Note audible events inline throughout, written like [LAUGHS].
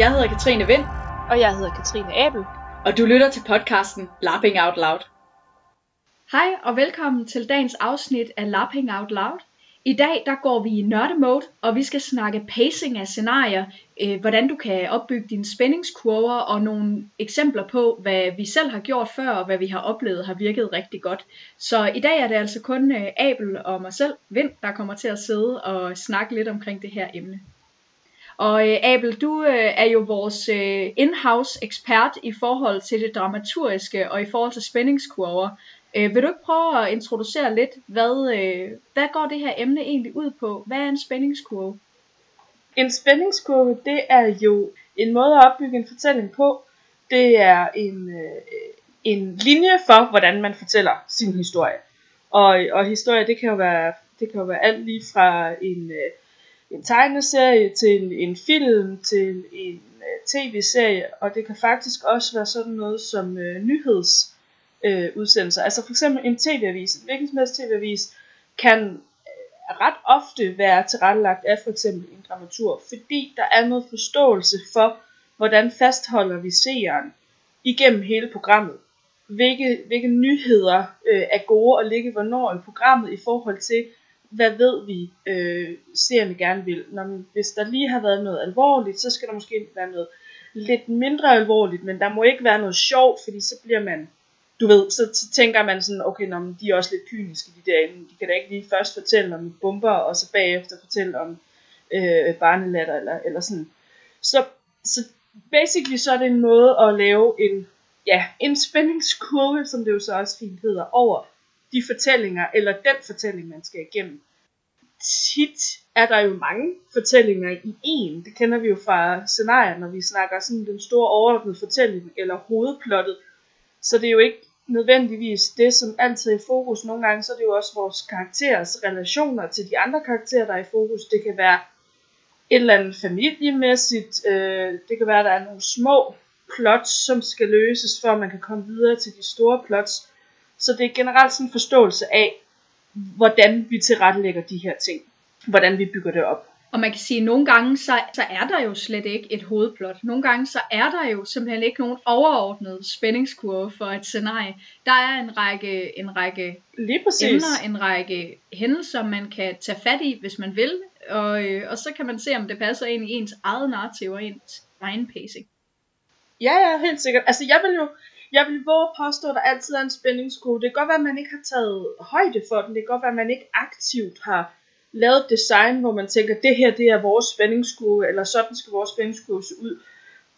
Jeg hedder Katrine Vind, Og jeg hedder Katrine Abel. og du lytter til podcasten Lapping Out Loud. Hej og velkommen til dagens afsnit af Lapping Out Loud. I dag der går vi i nørdemode, og vi skal snakke pacing af scenarier, øh, hvordan du kan opbygge dine spændingskurver og nogle eksempler på, hvad vi selv har gjort før, og hvad vi har oplevet har virket rigtig godt. Så i dag er det altså kun øh, Abel og mig selv, Vind, der kommer til at sidde og snakke lidt omkring det her emne. Og øh, Abel, du øh, er jo vores øh, in-house ekspert i forhold til det dramaturgiske og i forhold til spændingskurver. Øh, vil du ikke prøve at introducere lidt, hvad, øh, hvad går det her emne egentlig ud på? Hvad er en spændingskurve? En spændingskurve, det er jo en måde at opbygge en fortælling på. Det er en, øh, en linje for, hvordan man fortæller sin historie. Og, og historie, det kan jo være, det kan jo være alt lige fra en, øh, en tegneserie til en film til en øh, tv-serie, og det kan faktisk også være sådan noget som øh, nyhedsudsendelser. øh. Altså for eksempel en tv-avis, en hvilken som helst tv-avis, kan øh, ret ofte være tilrettelagt af for eksempel en dramaturg, fordi der er noget forståelse for, hvordan fastholder vi seeren igennem hele programmet. Hvilke, hvilke nyheder øh, er gode at ligge hvornår i programmet i forhold til, hvad ved vi, øh, seerne gerne vil. Når, man- hvis der lige har været noget alvorligt, så skal der måske være noget lidt mindre alvorligt, men der må ikke være noget sjovt, fordi så bliver man du ved, så, så tænker man sådan, okay, nå, men de er også lidt kyniske, de derinde. De kan da ikke lige først fortælle om bomber, og så bagefter fortælle om øh, barnelatter, eller, eller sådan. Så, så basically så er det en måde at lave en, ja, en spændingskurve, som det jo så også fint hedder, over de fortællinger, eller den fortælling, man skal igennem. Tit er der jo mange fortællinger i en. Det kender vi jo fra scenarier, når vi snakker sådan den store overordnede fortælling, eller hovedplottet. Så det er jo ikke nødvendigvis det, som altid er i fokus. Nogle gange så er det jo også vores karakterers relationer til de andre karakterer, der er i fokus. Det kan være et eller andet familiemæssigt. Øh, det kan være, at der er nogle små plots, som skal løses, for at man kan komme videre til de store plots. Så det er generelt sådan en forståelse af, hvordan vi tilrettelægger de her ting. Hvordan vi bygger det op. Og man kan sige, at nogle gange så, så er der jo slet ikke et hovedplot. Nogle gange så er der jo simpelthen ikke nogen overordnet spændingskurve for et scenarie. Der er en række, en række Lige præcis. emner, en række hændelser, man kan tage fat i, hvis man vil. Og, øh, og så kan man se, om det passer ind i ens eget narrativ og ens egen pacing. Ja, ja, helt sikkert. Altså, jeg vil jo, jeg vil våge at påstå, at der altid er en spændingskode. Det kan godt være, at man ikke har taget højde for den. Det kan godt være, at man ikke aktivt har lavet design, hvor man tænker, det her det er vores spændingskurve, eller sådan skal vores spændingskurve se ud.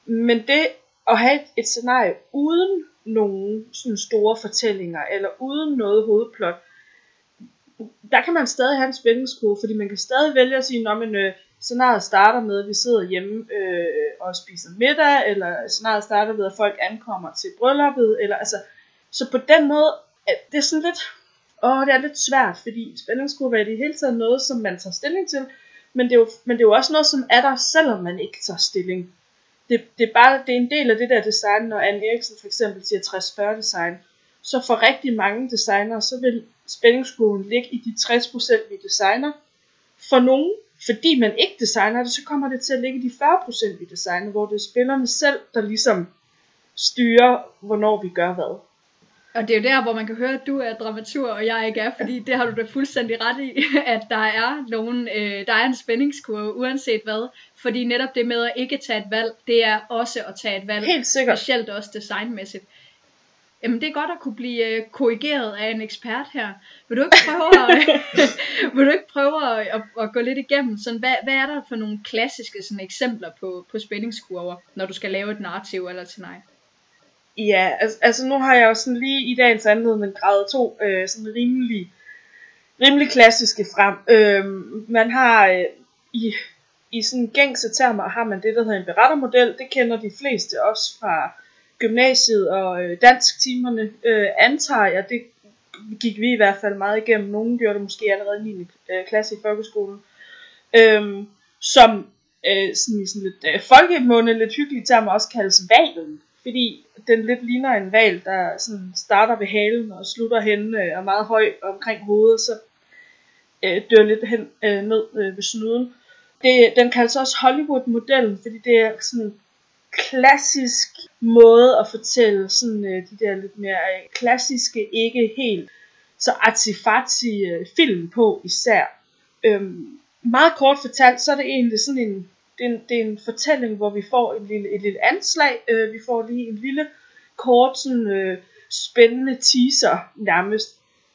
Men det at have et, et scenarie uden nogen sådan store fortællinger, eller uden noget hovedplot, der kan man stadig have en spændingskurve, fordi man kan stadig vælge at sige, når øh, scenariet starter med, at vi sidder hjemme øh, og spiser middag, eller scenariet starter ved, at folk ankommer til brylluppet, eller altså, så på den måde, at det er sådan lidt, åh, det er lidt svært, fordi spændingskurve er i det hele taget noget, som man tager stilling til, men det er jo, men det er jo også noget, som er der, selvom man ikke tager stilling. Det, det, er bare, det er en del af det der design, når Anne Eriksen for eksempel siger 60-40 design, så for rigtig mange designere, så vil spændingskurven ligge i de 60% vi designer. For nogen, fordi man ikke designer det, så kommer det til at ligge de 40% vi designer, hvor det er spillerne selv, der ligesom styrer, hvornår vi gør hvad. Og det er jo der, hvor man kan høre, at du er dramatur, og jeg ikke er, fordi det har du da fuldstændig ret i, [LAUGHS] at der er, nogen, øh, der er en spændingskurve, uanset hvad. Fordi netop det med at ikke tage et valg, det er også at tage et valg. Helt sikkert. Specielt også designmæssigt. Jamen det er godt at kunne blive øh, korrigeret af en ekspert her. Vil du ikke prøve at, [LAUGHS] vil du ikke prøve at, at, at gå lidt igennem, sådan, hvad, hvad er der for nogle klassiske sådan, eksempler på, på spændingskurver, når du skal lave et narrativ eller et scenarie? Ja, altså, altså nu har jeg jo sådan lige i dagens anledning grad to øh, sådan rimelig, rimelig klassiske frem. Øh, man har øh, i, i sådan gængse termer har man det, der hedder en berettermodel. Det kender de fleste også fra gymnasiet og øh, dansktimerne, øh, antager jeg. Det gik vi i hvert fald meget igennem. Nogle gjorde det måske allerede i 9. Øh, klasse i folkeskolen. Øh, som øh, sådan i sådan lidt øh, folkemunde, lidt hyggeligt term også kaldes valen. Fordi den lidt ligner en val, der sådan starter ved halen og slutter hen øh, og er meget høj omkring hovedet, så øh, dør lidt hen øh, ned øh, ved snuden. Det, den kaldes også Hollywood-modellen, fordi det er sådan klassisk måde at fortælle sådan øh, de der lidt mere øh, klassiske, ikke helt så artifatsi øh, film på især. Øhm, meget kort fortalt, så er det egentlig sådan en, det er en, det er en fortælling, hvor vi får et lille, et lille anslag, øh, vi får lige en lille kort sådan, øh, spændende teaser nærmest.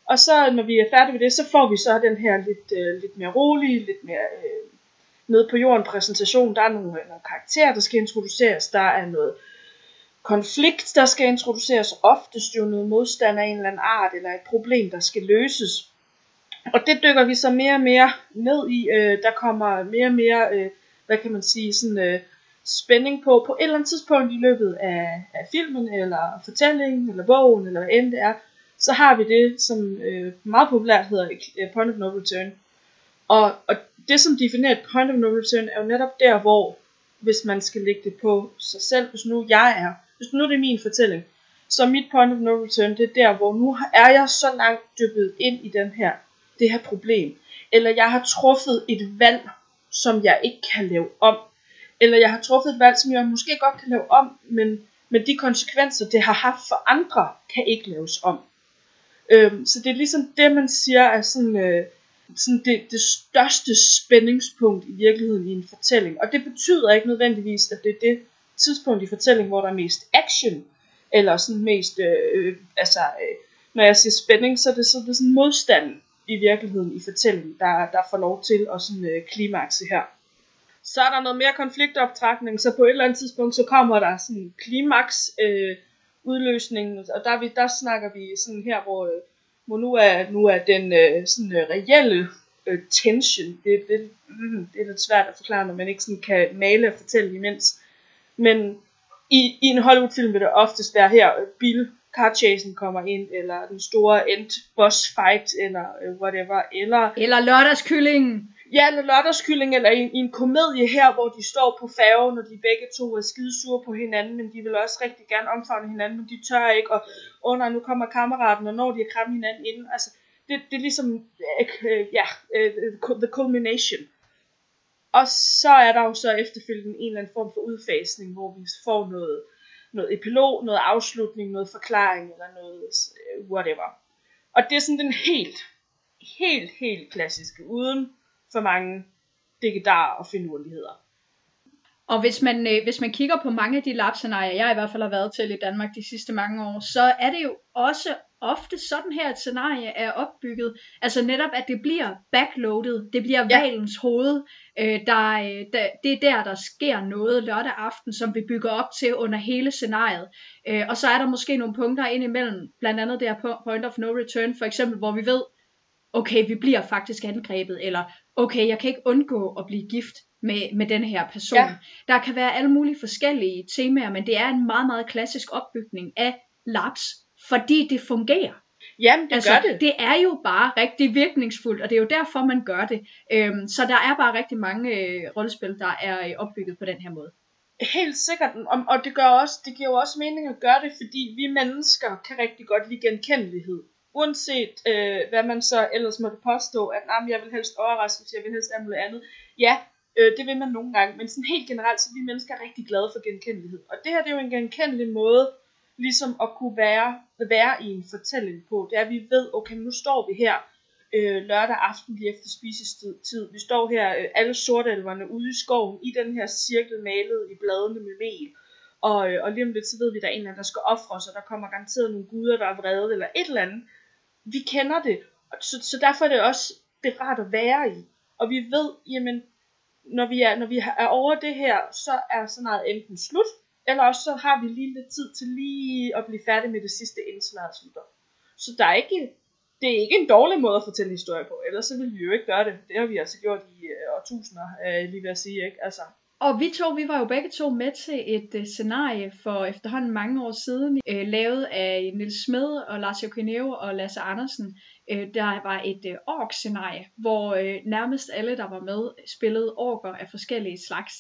Og så når vi er færdige med det, så får vi så den her lidt, øh, lidt mere rolige, lidt mere øh, nede på jorden præsentation. Der er nogle, øh, nogle karakterer, der skal introduceres. Der er noget konflikt, der skal introduceres. Oftest jo noget modstand af en eller anden art, eller et problem, der skal løses. Og det dykker vi så mere og mere ned i. Øh, der kommer mere og mere, øh, hvad kan man sige, sådan øh, spænding på, på et eller andet tidspunkt i løbet af, af filmen, eller fortællingen, eller bogen, eller hvad end det er, så har vi det, som øh, meget populært hedder øh, Point of No Return. Og, og det, som definerer et Point of No Return, er jo netop der, hvor, hvis man skal lægge det på sig selv, hvis nu jeg er, hvis nu det er min fortælling, så mit Point of No Return, det er der, hvor nu er jeg så langt dyppet ind i den her, det her problem. Eller jeg har truffet et valg, som jeg ikke kan lave om. Eller jeg har truffet et valg, som jeg måske godt kan lave om, men, men de konsekvenser, det har haft for andre, kan ikke laves om. Øhm, så det er ligesom det, man siger er sådan, øh, sådan det, det største spændingspunkt i virkeligheden i en fortælling. Og det betyder ikke nødvendigvis, at det er det tidspunkt i fortællingen, hvor der er mest action, eller sådan mest, øh, øh, altså, øh, når jeg siger spænding, så er det, så er det sådan modstand i virkeligheden i fortællingen, der, der får lov til at sådan øh, klimakse her. Så er der noget mere konfliktoptrækning, så på et eller andet tidspunkt, så kommer der sådan klimaks, øh, udløsningen, og der, vi, der snakker vi sådan her, hvor, øh, hvor nu, er, nu er den øh, sådan øh, reelle øh, tension, det, det, mm, det er lidt svært at forklare, når man ikke sådan kan male og fortælle imens. Men i, i en Hollywood-film vil det oftest være her, øh, bil, car kommer ind, eller den store end boss fight, eller øh, whatever, eller... Eller lørdagskyllingen. Ja, eller lørdagskylling, eller i, i en komedie her, hvor de står på færgen, og de begge to er skide sure på hinanden, men de vil også rigtig gerne omfavne hinanden, men de tør ikke, og åh oh, nej, nu kommer kammeraten, og når de har krammet hinanden inden, altså, det, det er ligesom, øh, ja, øh, øh the culmination. Og så er der jo så efterfølgende en eller anden form for udfasning, hvor vi får noget, noget epilog, noget afslutning, noget forklaring, eller noget øh, whatever. Og det er sådan den helt, helt, helt klassiske, uden for mange digitarer og finurligheder. Og hvis man, øh, hvis man kigger på mange af de lab-scenarier, jeg i hvert fald har været til i Danmark de sidste mange år, så er det jo også ofte sådan her, et scenarie er opbygget. Altså netop, at det bliver backloaded. Det bliver ja. valens hoved. Øh, der, øh, der, det er der, der sker noget lørdag aften, som vi bygger op til under hele scenariet. Øh, og så er der måske nogle punkter ind imellem, blandt andet der point of no return, for eksempel, hvor vi ved, okay, vi bliver faktisk angrebet, eller okay, jeg kan ikke undgå at blive gift med, med den her person. Ja. Der kan være alle mulige forskellige temaer, men det er en meget, meget klassisk opbygning af labs, fordi det fungerer. Jamen, det altså, gør det. Det er jo bare rigtig virkningsfuldt, og det er jo derfor, man gør det. Øhm, så der er bare rigtig mange øh, rollespil, der er øh, opbygget på den her måde. Helt sikkert, og, og det, gør også, det giver jo også mening at gøre det, fordi vi mennesker kan rigtig godt lide genkendelighed uanset øh, hvad man så ellers måtte påstå, at nah, jeg vil helst overraskes, jeg vil helst af noget andet. Ja, øh, det vil man nogle gange, men sådan helt generelt, så er vi mennesker rigtig glade for genkendelighed. Og det her det er jo en genkendelig måde, ligesom at kunne være, være i en fortælling på. Det er, at vi ved, okay, nu står vi her øh, lørdag aften lige efter spisestid. Vi står her, øh, alle sortelverne ude i skoven, i den her cirkel malet i bladene med mel. Og, øh, og lige om lidt, så ved vi, at der er en eller anden, der skal ofre og der kommer garanteret nogle guder, der er vrede, eller et eller andet vi kender det, så, så derfor er det også det er rart at være i. Og vi ved, jamen, når vi er, når vi er over det her, så er scenariet enten slut, eller også så har vi lige lidt tid til lige at blive færdig med det sidste, inden scenariet slutter. Så der er ikke, det er ikke en dårlig måde at fortælle historie på, ellers så ville vi jo ikke gøre det. Det har vi altså gjort i øh, årtusinder, øh, lige ved at sige, ikke? Altså, og vi to, vi var jo begge to med til et uh, scenarie for efterhånden mange år siden, uh, lavet af Nils Smed og Lars Jokineo og Lasse Andersen. Uh, der var et uh, ork-scenarie, hvor uh, nærmest alle, der var med, spillede orker af forskellige slags.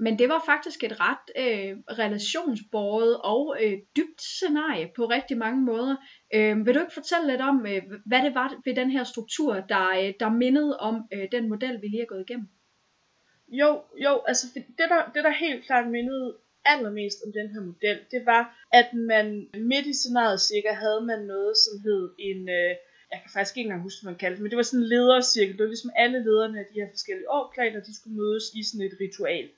Men det var faktisk et ret øh, relationsbordet og øh, dybt scenarie på rigtig mange måder. Øh, vil du ikke fortælle lidt om, øh, hvad det var ved den her struktur, der, øh, der mindede om øh, den model, vi lige har gået igennem? Jo, jo, altså det der, det der helt klart mindede allermest om den her model, det var, at man midt i scenariet cirka havde man noget, som hed en, øh, jeg kan faktisk ikke engang huske, hvad man kaldte det, men det var sådan en ledercirkel. Det var ligesom alle lederne af de her forskellige årplaner, de skulle mødes i sådan et ritual.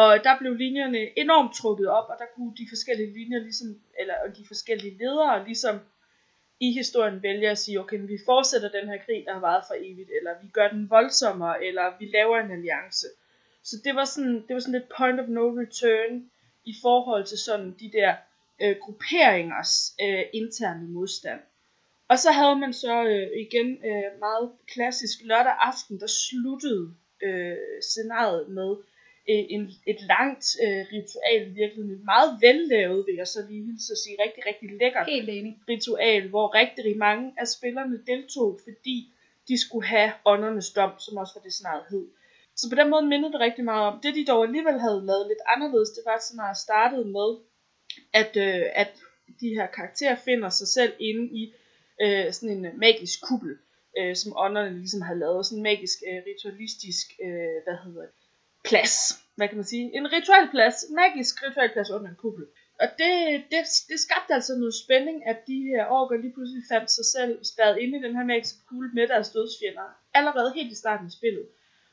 Og der blev linjerne enormt trukket op, og der kunne de forskellige linjer ligesom, eller de forskellige ledere ligesom i historien vælger at sige, okay, vi fortsætter den her krig, der har varet for evigt, eller vi gør den voldsommere, eller vi laver en alliance. Så det var sådan, det var sådan lidt point of no return i forhold til sådan de der øh, grupperingers øh, interne modstand. Og så havde man så øh, igen øh, meget klassisk lørdag aften, der sluttede øh, scenariet med øh, en, et langt øh, ritual, virkelig meget vellavet, vil jeg så lige så sige, rigtig, rigtig lækkert Helt enig. ritual, hvor rigtig mange af spillerne deltog, fordi de skulle have åndernes dom, som også var det scenariet hed. Så på den måde mindede det rigtig meget om. Det de dog alligevel havde lavet lidt anderledes, det var at scenariet startede med, at, øh, at de her karakterer finder sig selv inde i øh, sådan en magisk kuppel, øh, som ånderne ligesom havde lavet. Sådan en magisk, øh, ritualistisk, øh, hvad hedder det, plads. Hvad kan man sige? En rituel plads, magisk ritualplads under en kuppel. Og det, det, det skabte altså noget spænding, at de her orker lige pludselig fandt sig selv spadet inde i den her magiske kugle med deres dødsfjender. Allerede helt i starten af spillet.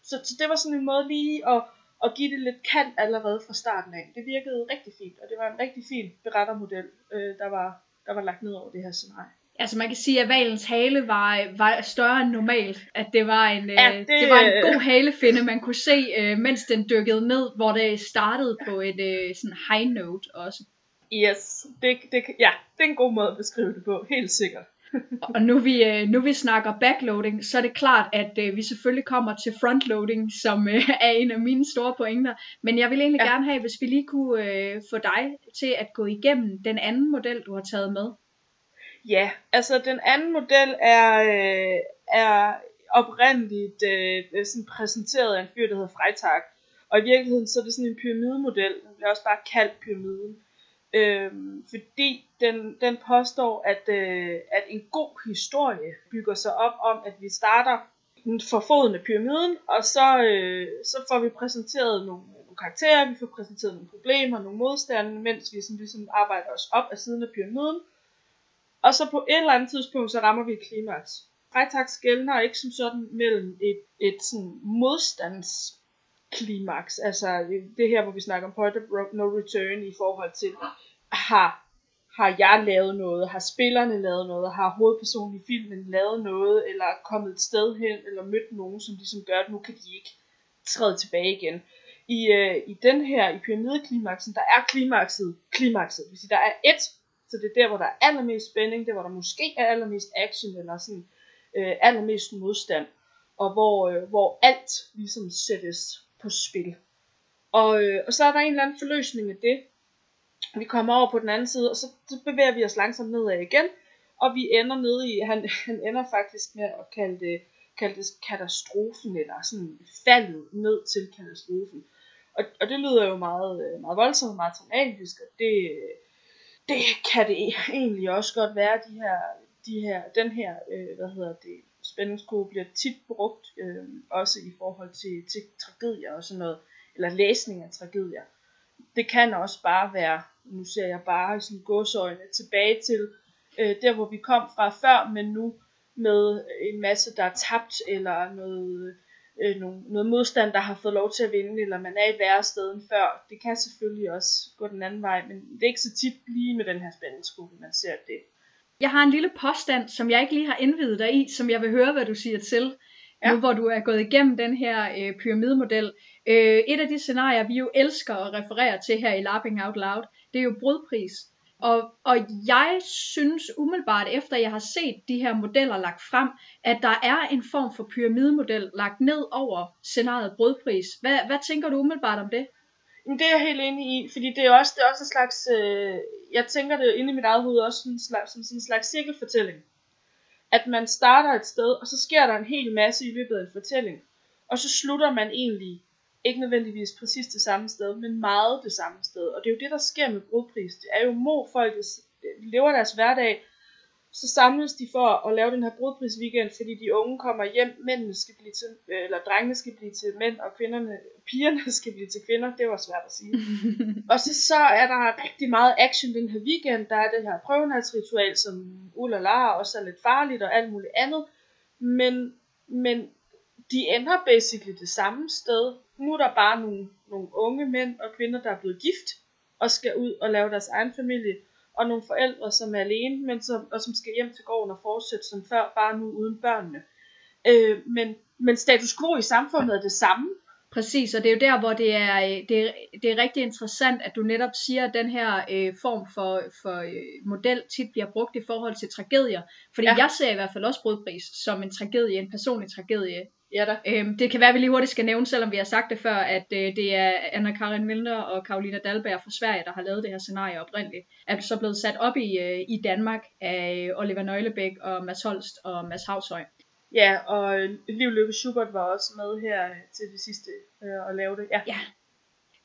Så, så det var sådan en måde lige at, at give det lidt kant allerede fra starten af. Det virkede rigtig fint, og det var en rigtig fin berettermodel, øh, der, var, der var lagt ned over det her scenarie. Altså man kan sige, at valens hale var, var større end normalt. At det var en, Ja, øh, det- det var en god halefinde, man kunne se, øh, mens den dykkede ned, hvor det startede på et øh, sådan high note også. Yes, det, det, ja, det er en god måde at beskrive det på, helt sikkert. [LAUGHS] Og nu vi, nu vi snakker backloading, så er det klart, at vi selvfølgelig kommer til frontloading, som [LAUGHS] er en af mine store pointer. Men jeg vil egentlig Ja. gerne have, hvis vi lige kunne få dig til at gå igennem den anden model, du har taget med. Ja, altså den anden model er, øh, er oprindeligt øh, øh, sådan præsenteret af en fyr, der hedder Freitag. Og i virkeligheden så er det sådan en pyramidemodel, den bliver også bare kaldt pyramiden. Øh, fordi den, den påstår, at, øh, at en god historie bygger sig op om, at vi starter for foden af pyramiden, og så, øh, så får vi præsenteret nogle, øh, nogle karakterer, vi får præsenteret nogle problemer, nogle modstande, mens vi sådan ligesom arbejder os op af siden af pyramiden. Og så på et eller andet tidspunkt, så rammer vi et klimaks. Freitag skældner ikke som sådan mellem et, et sådan modstandsklimaks, altså det her, hvor vi snakker om point of no return i forhold til, har, har jeg lavet noget, har spillerne lavet noget, har hovedpersonen i filmen lavet noget, eller er kommet et sted hen, eller mødt nogen, som ligesom gør, at nu kan de ikke træde tilbage igen. I, øh, i den her, i pyramideklimaksen, der er klimakset, klimakset, det vil sige, der er et, så det er der, hvor der er allermest spænding, det er, hvor der måske er allermest action, eller sådan øh, allermest modstand, og hvor, øh, hvor alt ligesom sættes på spil. Og, øh, og så er der en eller anden forløsning af det. Vi kommer over på den anden side, og så, så bevæger vi os langsomt nedad igen, og vi ender nede i, han, [LAUGHS] han ender faktisk med at kalde det, kalde det katastrofen, eller sådan faldet ned til katastrofen. Og, og det lyder jo meget, øh, meget voldsomt, meget dramatisk, og det, øh, det kan det egentlig også godt være, de her, de her, den her, øh, hvad hedder det, spændingskode bliver tit brugt, øh, også i forhold til, til tragedier og sådan noget, eller læsning af tragedier. Det kan også bare være, nu ser jeg bare sådan godsøjne, tilbage til øh, der, hvor vi kom fra før, men nu med en masse, der er tabt, eller noget, øh, noget, noget modstand, der har fået lov til at vinde, eller man er i værre sted end før. Det kan selvfølgelig også gå den anden vej, men det er ikke så tit lige med den her spændingsgruppe, man ser det. Jeg har en lille påstand, som jeg ikke lige har indvidet dig i, som jeg vil høre, hvad du siger til. Ja. Nu hvor du er gået igennem den her øh, pyramidemodel. Øh, et af de scenarier, vi jo elsker at referere til her i Lapping Out Loud, det er jo brudpris. Og, og jeg synes umiddelbart, efter jeg har set de her modeller lagt frem, at der er en form for pyramidemodel lagt ned over scenariet brødpris. Hvad, hvad tænker du umiddelbart om det? Jamen, det er jeg helt enig i, fordi det er også, det er også en slags, øh, jeg tænker det inde i mit eget hoved også sådan en slags, som sådan en slags cirkelfortælling. At man starter et sted, og så sker der en hel masse i løbet af en fortælling. Og så slutter man egentlig, ikke nødvendigvis præcis det samme sted, men meget det samme sted. Og det er jo det, der sker med brudpris. Det er jo mo folk, lever deres hverdag, så samles de for at lave den her brudprisweekend, fordi de unge kommer hjem, mændene skal blive til, eller drengene skal blive til mænd, og kvinderne, pigerne [LAUGHS] skal blive til kvinder, det var svært at sige. [LAUGHS] og så, så er der rigtig meget action den her weekend, der er det her prøvenalsritual, som ulala også er lidt farligt og alt muligt andet, men, men de ender basically det samme sted. Nu er der bare nogle, nogle unge mænd og kvinder, der er blevet gift, og skal ud og lave deres egen familie, og nogle forældre, som er alene, men som, og som skal hjem til gården og fortsætte som før, bare nu uden børnene. Øh, men, men status quo i samfundet er det samme. Præcis, og det er jo der, hvor det er, øh, det er, det er rigtig interessant, at du netop siger, at den her øh, form for, for øh, model tit bliver brugt i forhold til tragedier. Fordi ja. jeg ser i hvert fald også brudpris som en tragedie, en personlig tragedie. Ja da. Øhm, det kan være, at vi lige hurtigt skal nævne, selvom vi har sagt det før, at øh, det er Anna Karin Milner og Karolina Dalberg fra Sverige, der har lavet det her scenarie oprindeligt. Er det så blevet sat op i, øh, i Danmark af Oliver Nøglebæk og Mads Holst og Mads Havshøj. Ja, og Liv Lykke Schubert var også med her til det sidste øh, at lave det. Ja. ja,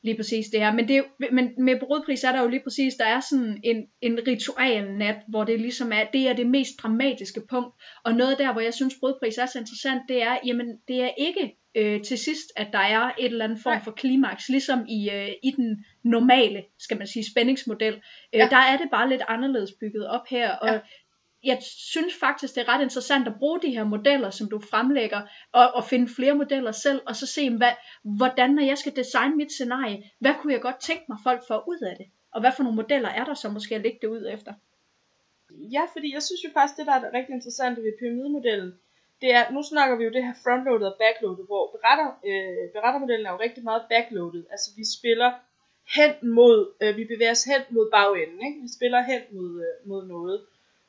lige præcis det her. Men, det, men med brudpris er der jo lige præcis, der er sådan en, en ritual nat, hvor det ligesom er, det er det mest dramatiske punkt. Og noget der, hvor jeg synes brudpris er så interessant, det er, jamen det er ikke øh, til sidst, at der er et eller andet form for klimaks, ligesom i, øh, i den normale, skal man sige, spændingsmodel. Øh, ja. Der er det bare lidt anderledes bygget op her, og ja jeg synes faktisk, det er ret interessant at bruge de her modeller, som du fremlægger, og, og finde flere modeller selv, og så se, hvad, hvordan når jeg skal designe mit scenarie, hvad kunne jeg godt tænke mig, folk får ud af det? Og hvad for nogle modeller er der så måske jeg lægge det ud efter? Ja, fordi jeg synes jo faktisk, det der er rigtig interessant ved pyramidemodellen, det er, nu snakker vi jo det her frontloaded og backloaded, hvor beretter, øh, berettermodellen er jo rigtig meget backloaded. Altså vi spiller hen mod, øh, vi bevæger os hen mod bagenden, ikke? vi spiller hen mod, øh, mod noget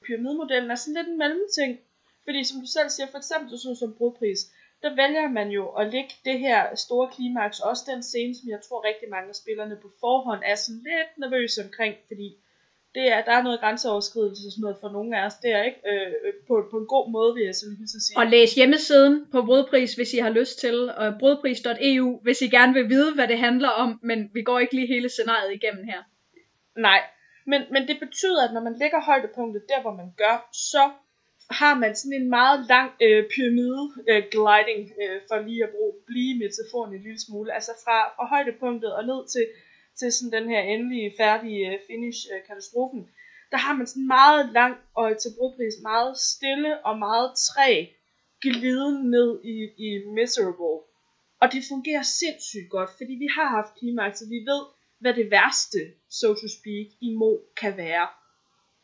pyramidemodellen er sådan lidt en mellemting. Fordi som du selv siger, for eksempel sådan som brudpris, der vælger man jo at lægge det her store klimaks, også den scene, som jeg tror rigtig mange af spillerne på forhånd er sådan lidt nervøse omkring, fordi det er, der er noget grænseoverskridelse og sådan noget for nogle af os der, ikke? Øh, på, på en god måde, vil jeg så lige så sige. Og læs hjemmesiden på Brødpris, hvis I har lyst til, og brødpris.eu, hvis I gerne vil vide, hvad det handler om, men vi går ikke lige hele scenariet igennem her. Nej, men, men det betyder, at når man lægger højdepunktet der, hvor man gør, så har man sådan en meget lang øh, pyramide øh, gliding, øh, for lige at bruge, blive metaforen en lille smule. Altså fra, fra højdepunktet og ned til, til sådan den her endelige færdige øh, finish øh, katastrofen. Der har man sådan meget lang og til brugpris meget stille og meget træ gliden ned i, i miserable. Og det fungerer sindssygt godt, fordi vi har haft klimaks, og vi ved, hvad det værste, so to speak, i Mo kan være.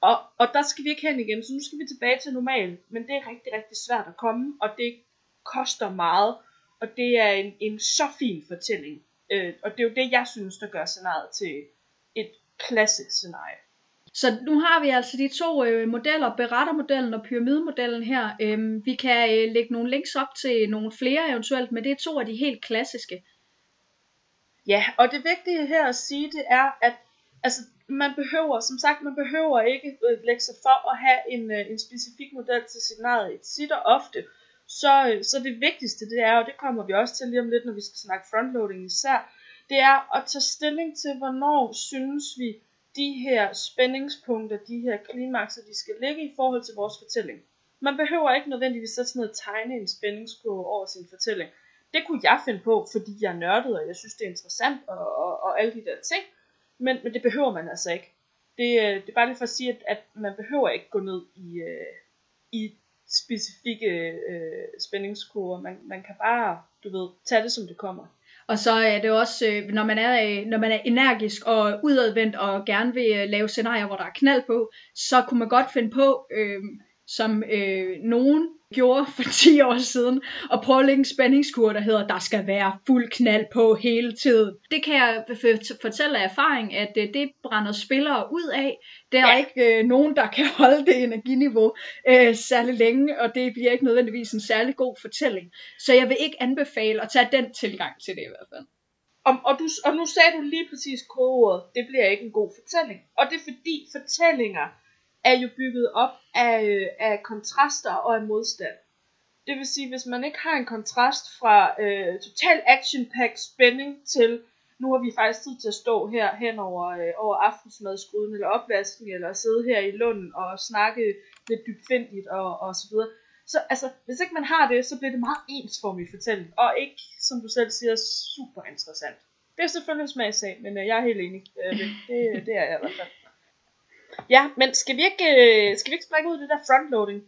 Og, og der skal vi ikke hen igen, så nu skal vi tilbage til normal. Men det er rigtig, rigtig svært at komme, og det koster meget. Og det er en, en så fin fortælling. Øh, og det er jo det, jeg synes, der gør scenariet til et klasse scenarie. Så nu har vi altså de to øh, modeller, berettermodellen og pyramidemodellen her. Øhm, vi kan øh, lægge nogle links op til nogle flere eventuelt, men det er to af de helt klassiske. Ja, og det vigtige her at sige, det er, at altså, man behøver, som sagt, man behøver ikke øh, lægge sig for at have en, øh, en specifik model til scenariet. Tit og ofte, så, øh, så det vigtigste det er, og det kommer vi også til lige om lidt, når vi skal snakke frontloading især, det er at tage stilling til, hvornår synes vi, de her spændingspunkter, de her klimakser, de skal ligge i forhold til vores fortælling. Man behøver ikke nødvendigvis sætte sådan noget tegne en spændingskurve over sin fortælling det kunne jeg finde på, fordi jeg er nørdet, og jeg synes, det er interessant, og, og, og alle de der ting. Men, men det behøver man altså ikke. Det, øh, det er bare lige for at sige, at, at man behøver ikke gå ned i, øh, i specifikke øh, spændingskurver. Man, man kan bare, du ved, tage det som det kommer. Og så er det også, øh, når man er, øh, når man er energisk og udadvendt og gerne vil lave scenarier, hvor der er knald på, så kunne man godt finde på, øh, som øh, nogen gjorde for 10 år siden, og prøve at lægge en spændingskur, der hedder, der skal være fuld knald på hele tiden. Det kan jeg fortælle af erfaring, at øh, det brænder spillere ud af. Der er ja. ikke øh, nogen, der kan holde det energiniveau øh, særlig længe, og det bliver ikke nødvendigvis en særlig god fortælling. Så jeg vil ikke anbefale at tage den tilgang til det i hvert fald. Og, og, du, og nu sagde du lige præcis kodeordet, det bliver ikke en god fortælling. Og det er fordi fortællinger er jo bygget op af, øh, af kontraster og af modstand. Det vil sige, hvis man ikke har en kontrast fra øh, total action pack spænding til nu har vi faktisk tid til at stå her hen over, øh, over aftensmadsgryden eller opvasken, eller sidde her i Lunden og snakke lidt dybfindigt og, og så videre. Så altså, hvis ikke man har det, så bliver det meget ensformig fortælling, og ikke, som du selv siger, super interessant. Det er selvfølgelig en smagsag, men øh, jeg er helt enig. Øh, det, det, det er jeg i hvert fald. Ja, men skal vi ikke, øh, skal vi ikke springe ud i det der frontloading?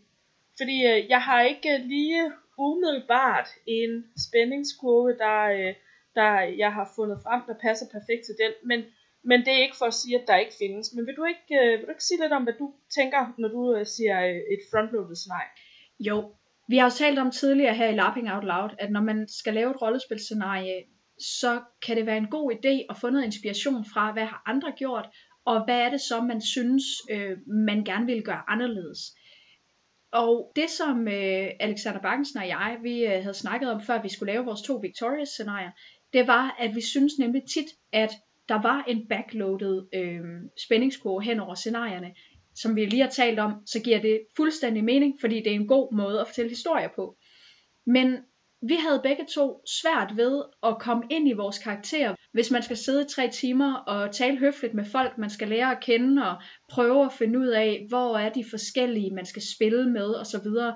Fordi øh, jeg har ikke lige umiddelbart en spændingskurve, der, øh, der jeg har fundet frem, der passer perfekt til den. Men, men det er ikke for at sige, at der ikke findes. Men vil du ikke, øh, vil du ikke sige lidt om, hvad du tænker, når du øh, siger øh, et frontloaded scenarie? Jo, vi har jo talt om tidligere her i Lapping Out Loud, at når man skal lave et rollespilscenarie, så kan det være en god idé at få noget inspiration fra, hvad har andre gjort, og hvad er det så, man synes, øh, man gerne vil gøre anderledes. Og det som øh, Alexander Bakkensen og jeg, vi øh, havde snakket om, før vi skulle lave vores to Victorious scenarier, det var, at vi synes nemlig tit, at der var en backloaded øh, spændingskurve hen over scenarierne. Som vi lige har talt om, så giver det fuldstændig mening, fordi det er en god måde at fortælle historier på. Men vi havde begge to svært ved at komme ind i vores karakterer, hvis man skal sidde i tre timer og tale høfligt med folk, man skal lære at kende og prøve at finde ud af, hvor er de forskellige, man skal spille med osv. Så,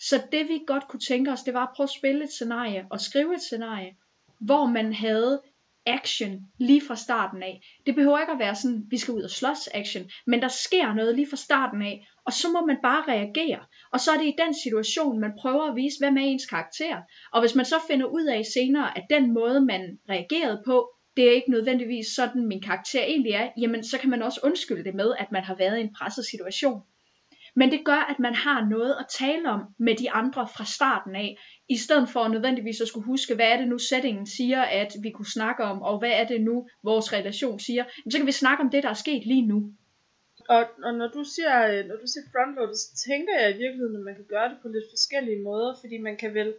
så det vi godt kunne tænke os, det var at prøve at spille et scenarie og skrive et scenarie, hvor man havde action lige fra starten af. Det behøver ikke at være sådan, vi skal ud og slås action, men der sker noget lige fra starten af, og så må man bare reagere. Og så er det i den situation, man prøver at vise, hvem er ens karakter. Og hvis man så finder ud af senere, at den måde, man reagerede på, det er ikke nødvendigvis sådan, min karakter egentlig er, jamen så kan man også undskylde det med, at man har været i en presset situation. Men det gør, at man har noget at tale om med de andre fra starten af, i stedet for nødvendigvis at skulle huske, hvad er det nu sætningen siger, at vi kunne snakke om, og hvad er det nu, vores relation siger. Så kan vi snakke om det, der er sket lige nu. Og, og når du siger, øh, når du siger frontload, så tænker jeg i virkeligheden, at man kan gøre det på lidt forskellige måder, fordi man kan vel,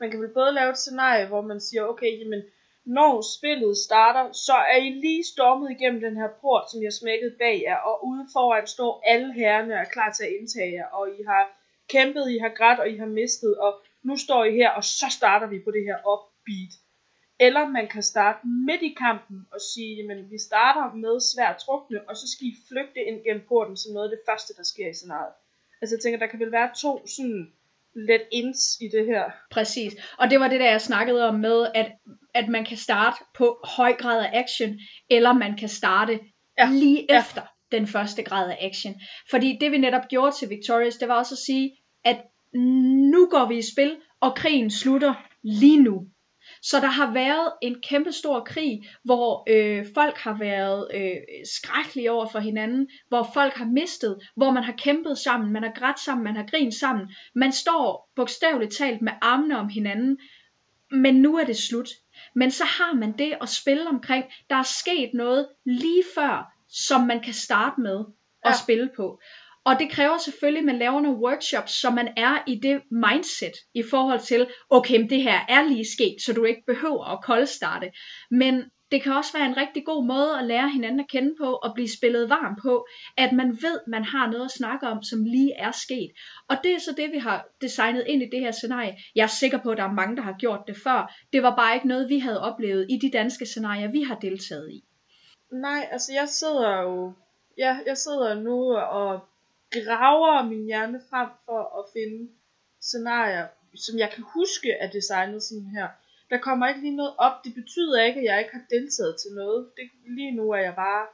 man kan vel både lave et scenarie, hvor man siger, okay, jamen, når spillet starter, så er I lige stormet igennem den her port, som jeg smækkede bag jer, og ude foran står alle herrerne og er klar til at indtage jer, og I har kæmpet, I har grædt, og I har mistet, og nu står I her, og så starter vi på det her upbeat. Eller man kan starte midt i kampen og sige, jamen vi starter med svært trukne, og så skal I flygte ind gennem porten som noget af det første, der sker i scenariet. Altså jeg tænker, der kan vel være to sådan let ins i det her. Præcis. Og det var det, der jeg snakkede om med, at, at man kan starte på høj grad af action, eller man kan starte ja. lige ja. efter den første grad af action. Fordi det vi netop gjorde til Victorious, det var også at sige, at nu går vi i spil, og krigen slutter lige nu. Så der har været en kæmpe stor krig, hvor øh, folk har været øh, skrækkelige over for hinanden, hvor folk har mistet, hvor man har kæmpet sammen, man har grædt sammen, man har grint sammen. Man står bogstaveligt talt med armene om hinanden, men nu er det slut. Men så har man det at spille omkring. Der er sket noget lige før, som man kan starte med at ja. spille på. Og det kræver selvfølgelig, at man laver nogle workshops, så man er i det mindset i forhold til, okay, det her er lige sket, så du ikke behøver at koldstarte. Men det kan også være en rigtig god måde at lære hinanden at kende på og blive spillet varm på, at man ved, man har noget at snakke om, som lige er sket. Og det er så det, vi har designet ind i det her scenarie. Jeg er sikker på, at der er mange, der har gjort det før. Det var bare ikke noget, vi havde oplevet i de danske scenarier, vi har deltaget i. Nej, altså jeg sidder jo, ja, jeg sidder nu og graver min hjerne frem for at finde scenarier, som jeg kan huske er designet sådan her. Der kommer ikke lige noget op. Det betyder ikke, at jeg ikke har deltaget til noget. Det, lige nu er jeg bare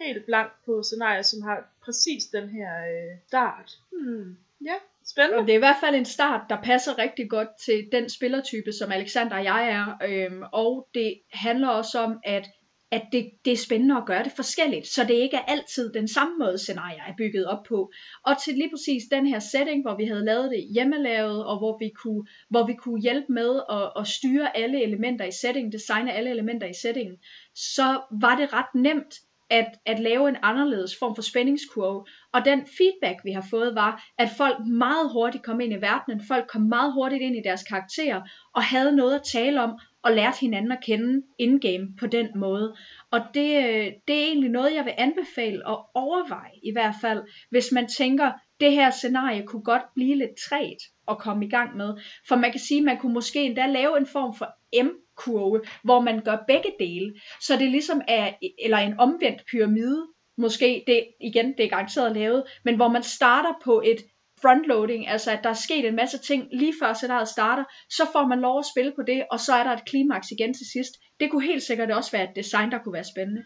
helt blank på scenarier, som har præcis den her øh, start. Hmm. Ja, spændende. Og det er i hvert fald en start, der passer rigtig godt til den spillertype, som Alexander og jeg er. Øhm, og det handler også om, at at det, det er spændende at gøre det forskelligt, så det ikke er altid den samme måde scenarier er bygget op på. Og til lige præcis den her setting, hvor vi havde lavet det hjemmelavet, og hvor vi kunne, hvor vi kunne hjælpe med at, at styre alle elementer i settingen, designe alle elementer i settingen, så var det ret nemt at, at lave en anderledes form for spændingskurve. Og den feedback, vi har fået, var, at folk meget hurtigt kom ind i verdenen, folk kom meget hurtigt ind i deres karakterer, og havde noget at tale om, og lærte hinanden at kende in-game på den måde. Og det, øh, det er egentlig noget, jeg vil anbefale at overveje i hvert fald, hvis man tænker, det her scenarie kunne godt blive lidt træt at komme i gang med. For man kan sige, at man kunne måske endda lave en form for M-kurve, hvor man gør begge dele. Så det ligesom er, eller en omvendt pyramide, måske, det, igen, det er garanteret lavet, men hvor man starter på et frontloading, altså at der er sket en masse ting lige før scenariet starter, så får man lov at spille på det, og så er der et klimaks igen til sidst. Det kunne helt sikkert også være et design, der kunne være spændende.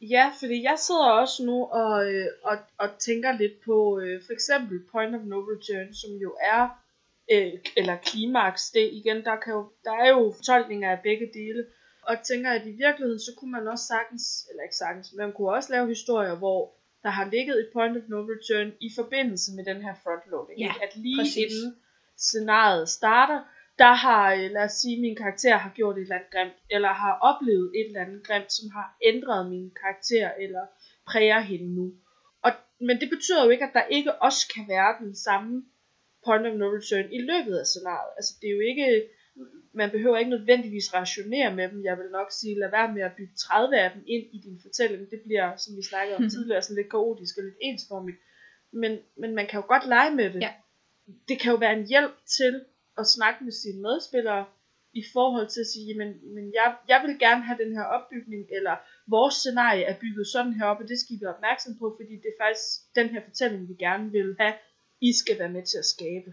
Ja, fordi jeg sidder også nu og, øh, og, og tænker lidt på øh, for eksempel Point of No Return, som jo er, øh, eller klimaks, det igen, der, kan jo, der er jo fortolkninger af begge dele, og tænker, at i virkeligheden, så kunne man også sagtens, eller ikke sagtens, man kunne også lave historier, hvor der har ligget et point of no return i forbindelse med den her frontloading. Ja, at lige præcis. inden scenariet starter, der har, øh, lad os sige, min karakter har gjort et eller andet grimt, eller har oplevet et eller andet grimt, som har ændret min karakter, eller præger hende nu. Og, men det betyder jo ikke, at der ikke også kan være den samme point of no return i løbet af scenariet. Altså det er jo ikke, man behøver ikke nødvendigvis rationere med dem. Jeg vil nok sige, lad være med at bygge 30 af dem ind i din fortælling. Det bliver, som vi snakkede om tidligere, sådan lidt kaotisk og lidt ensformigt. Men, men man kan jo godt lege med det. Ja. Det kan jo være en hjælp til at snakke med sine medspillere i forhold til at sige, men, men jeg, jeg vil gerne have den her opbygning, eller vores scenarie er bygget sådan her op, og det skal I være opmærksom på, fordi det er faktisk den her fortælling, vi gerne vil have, I skal være med til at skabe.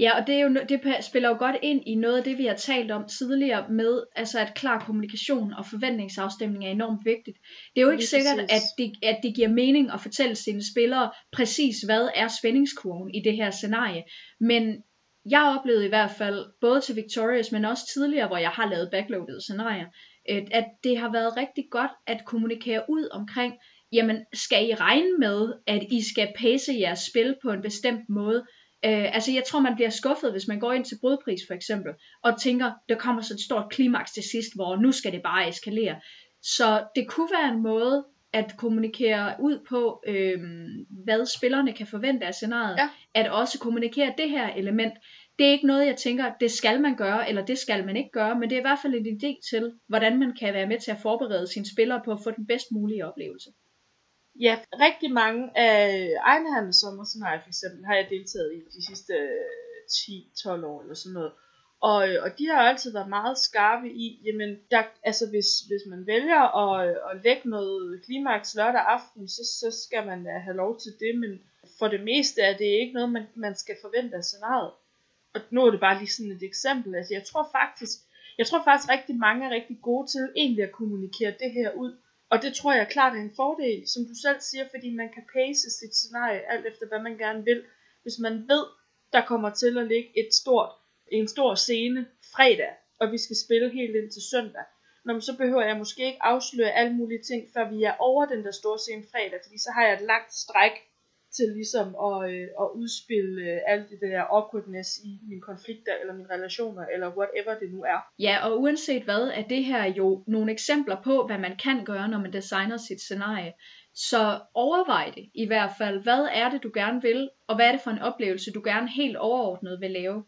Ja, og det, er jo, det spiller jo godt ind i noget af det, vi har talt om tidligere med, altså at klar kommunikation og forventningsafstemning er enormt vigtigt. Det er jo ikke Lige sikkert, præcis. at det, at det giver mening at fortælle sine spillere præcis, hvad er spændingskurven i det her scenarie. Men jeg oplevede i hvert fald, både til Victorious, men også tidligere, hvor jeg har lavet backloadede scenarier, at det har været rigtig godt at kommunikere ud omkring, jamen skal I regne med, at I skal pace jeres spil på en bestemt måde, Øh, altså jeg tror man bliver skuffet hvis man går ind til brudpris for eksempel Og tænker der kommer så et stort klimaks til sidst Hvor nu skal det bare eskalere. Så det kunne være en måde at kommunikere ud på øh, Hvad spillerne kan forvente af scenariet Ja. At også kommunikere det her element Det er ikke noget jeg tænker det skal man gøre Eller det skal man ikke gøre Men det er i hvert fald en idé til Hvordan man kan være med til at forberede sine spillere På at få den bedst mulige oplevelse Ja, rigtig mange af egenhandelssommerscenarier for eksempel har jeg deltaget i de sidste øh, 10-12 år eller sådan noget. Og, øh, og de har altid været meget skarpe i, jamen, der, altså hvis, hvis man vælger at, at lægge noget klimaks lørdag aften, så, så skal man da have lov til det, men for det meste er det ikke noget, man, man skal forvente af scenariet. Og nu er det bare lige sådan et eksempel. Altså, jeg tror faktisk, jeg tror faktisk rigtig mange er rigtig gode til egentlig at kommunikere det her ud. Og det tror jeg klart er en fordel, som du selv siger, fordi man kan pace sit scenarie alt efter hvad man gerne vil. Hvis man ved, der kommer til at ligge et stort, en stor scene fredag, og vi skal spille helt ind til søndag, Nå, men så behøver jeg måske ikke afsløre alle mulige ting, før vi er over den der store scene fredag, fordi så har jeg et langt stræk til ligesom at, øh, at udspille øh, alt det der awkwardness i mine konflikter, eller mine relationer, eller whatever det nu er. Ja, og uanset hvad, er det her jo nogle eksempler på, hvad man kan gøre, når man designer sit scenarie. Så overvej det i hvert fald. Hvad er det, du gerne vil, og hvad er det for en oplevelse, du gerne helt overordnet vil lave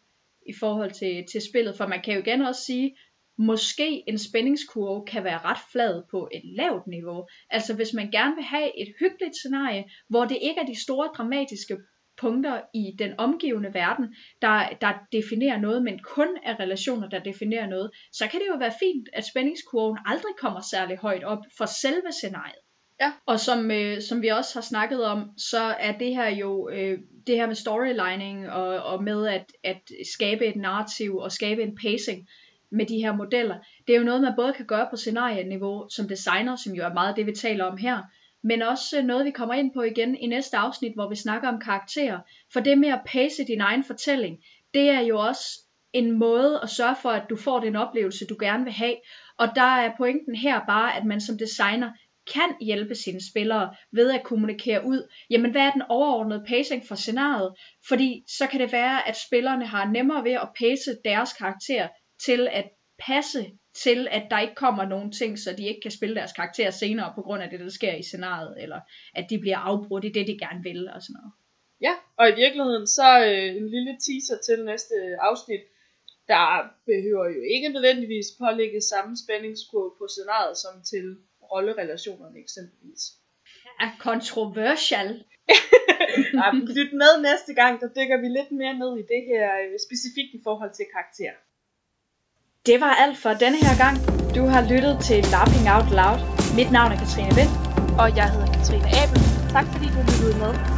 i forhold til, til spillet? For man kan jo igen også sige, måske en spændingskurve kan være ret flad på et lavt niveau. Altså hvis man gerne vil have et hyggeligt scenarie, hvor det ikke er de store dramatiske punkter i den omgivende verden, der, der definerer noget, men kun er relationer, der definerer noget, så kan det jo være fint, at spændingskurven aldrig kommer særlig højt op for selve scenariet. Ja. Og som, øh, som vi også har snakket om, så er det her jo øh, det her med storylining og, og med at, at skabe et narrativ og skabe en pacing med de her modeller. Det er jo noget, man både kan gøre på scenarieniveau som designer, som jo er meget det, vi taler om her, men også noget, vi kommer ind på igen i næste afsnit, hvor vi snakker om karakterer. For det med at pace din egen fortælling, det er jo også en måde at sørge for, at du får den oplevelse, du gerne vil have. Og der er pointen her bare, at man som designer kan hjælpe sine spillere ved at kommunikere ud, jamen hvad er den overordnede pacing for scenariet? Fordi så kan det være, at spillerne har nemmere ved at pace deres karakter til at passe til, at der ikke kommer nogen ting, så de ikke kan spille deres karakter senere på grund af det, der sker i scenariet, eller at de bliver afbrudt i det, de gerne vil, og sådan noget. Ja, og i virkeligheden så øh, en lille teaser til næste afsnit, der behøver jo ikke nødvendigvis pålægge samme spændingskurve på scenariet som til rollerelationerne eksempelvis. Er kontroversial. [LAUGHS] Ja, lyt med næste gang, der dykker vi lidt mere ned i det her, øh, specifikt i forhold til karakter. Det var alt for denne her gang. Du har lyttet til Lapping Out Loud. Mit navn er Katrine Vind. Og jeg hedder Katrine Abel. Tak fordi du lyttede med.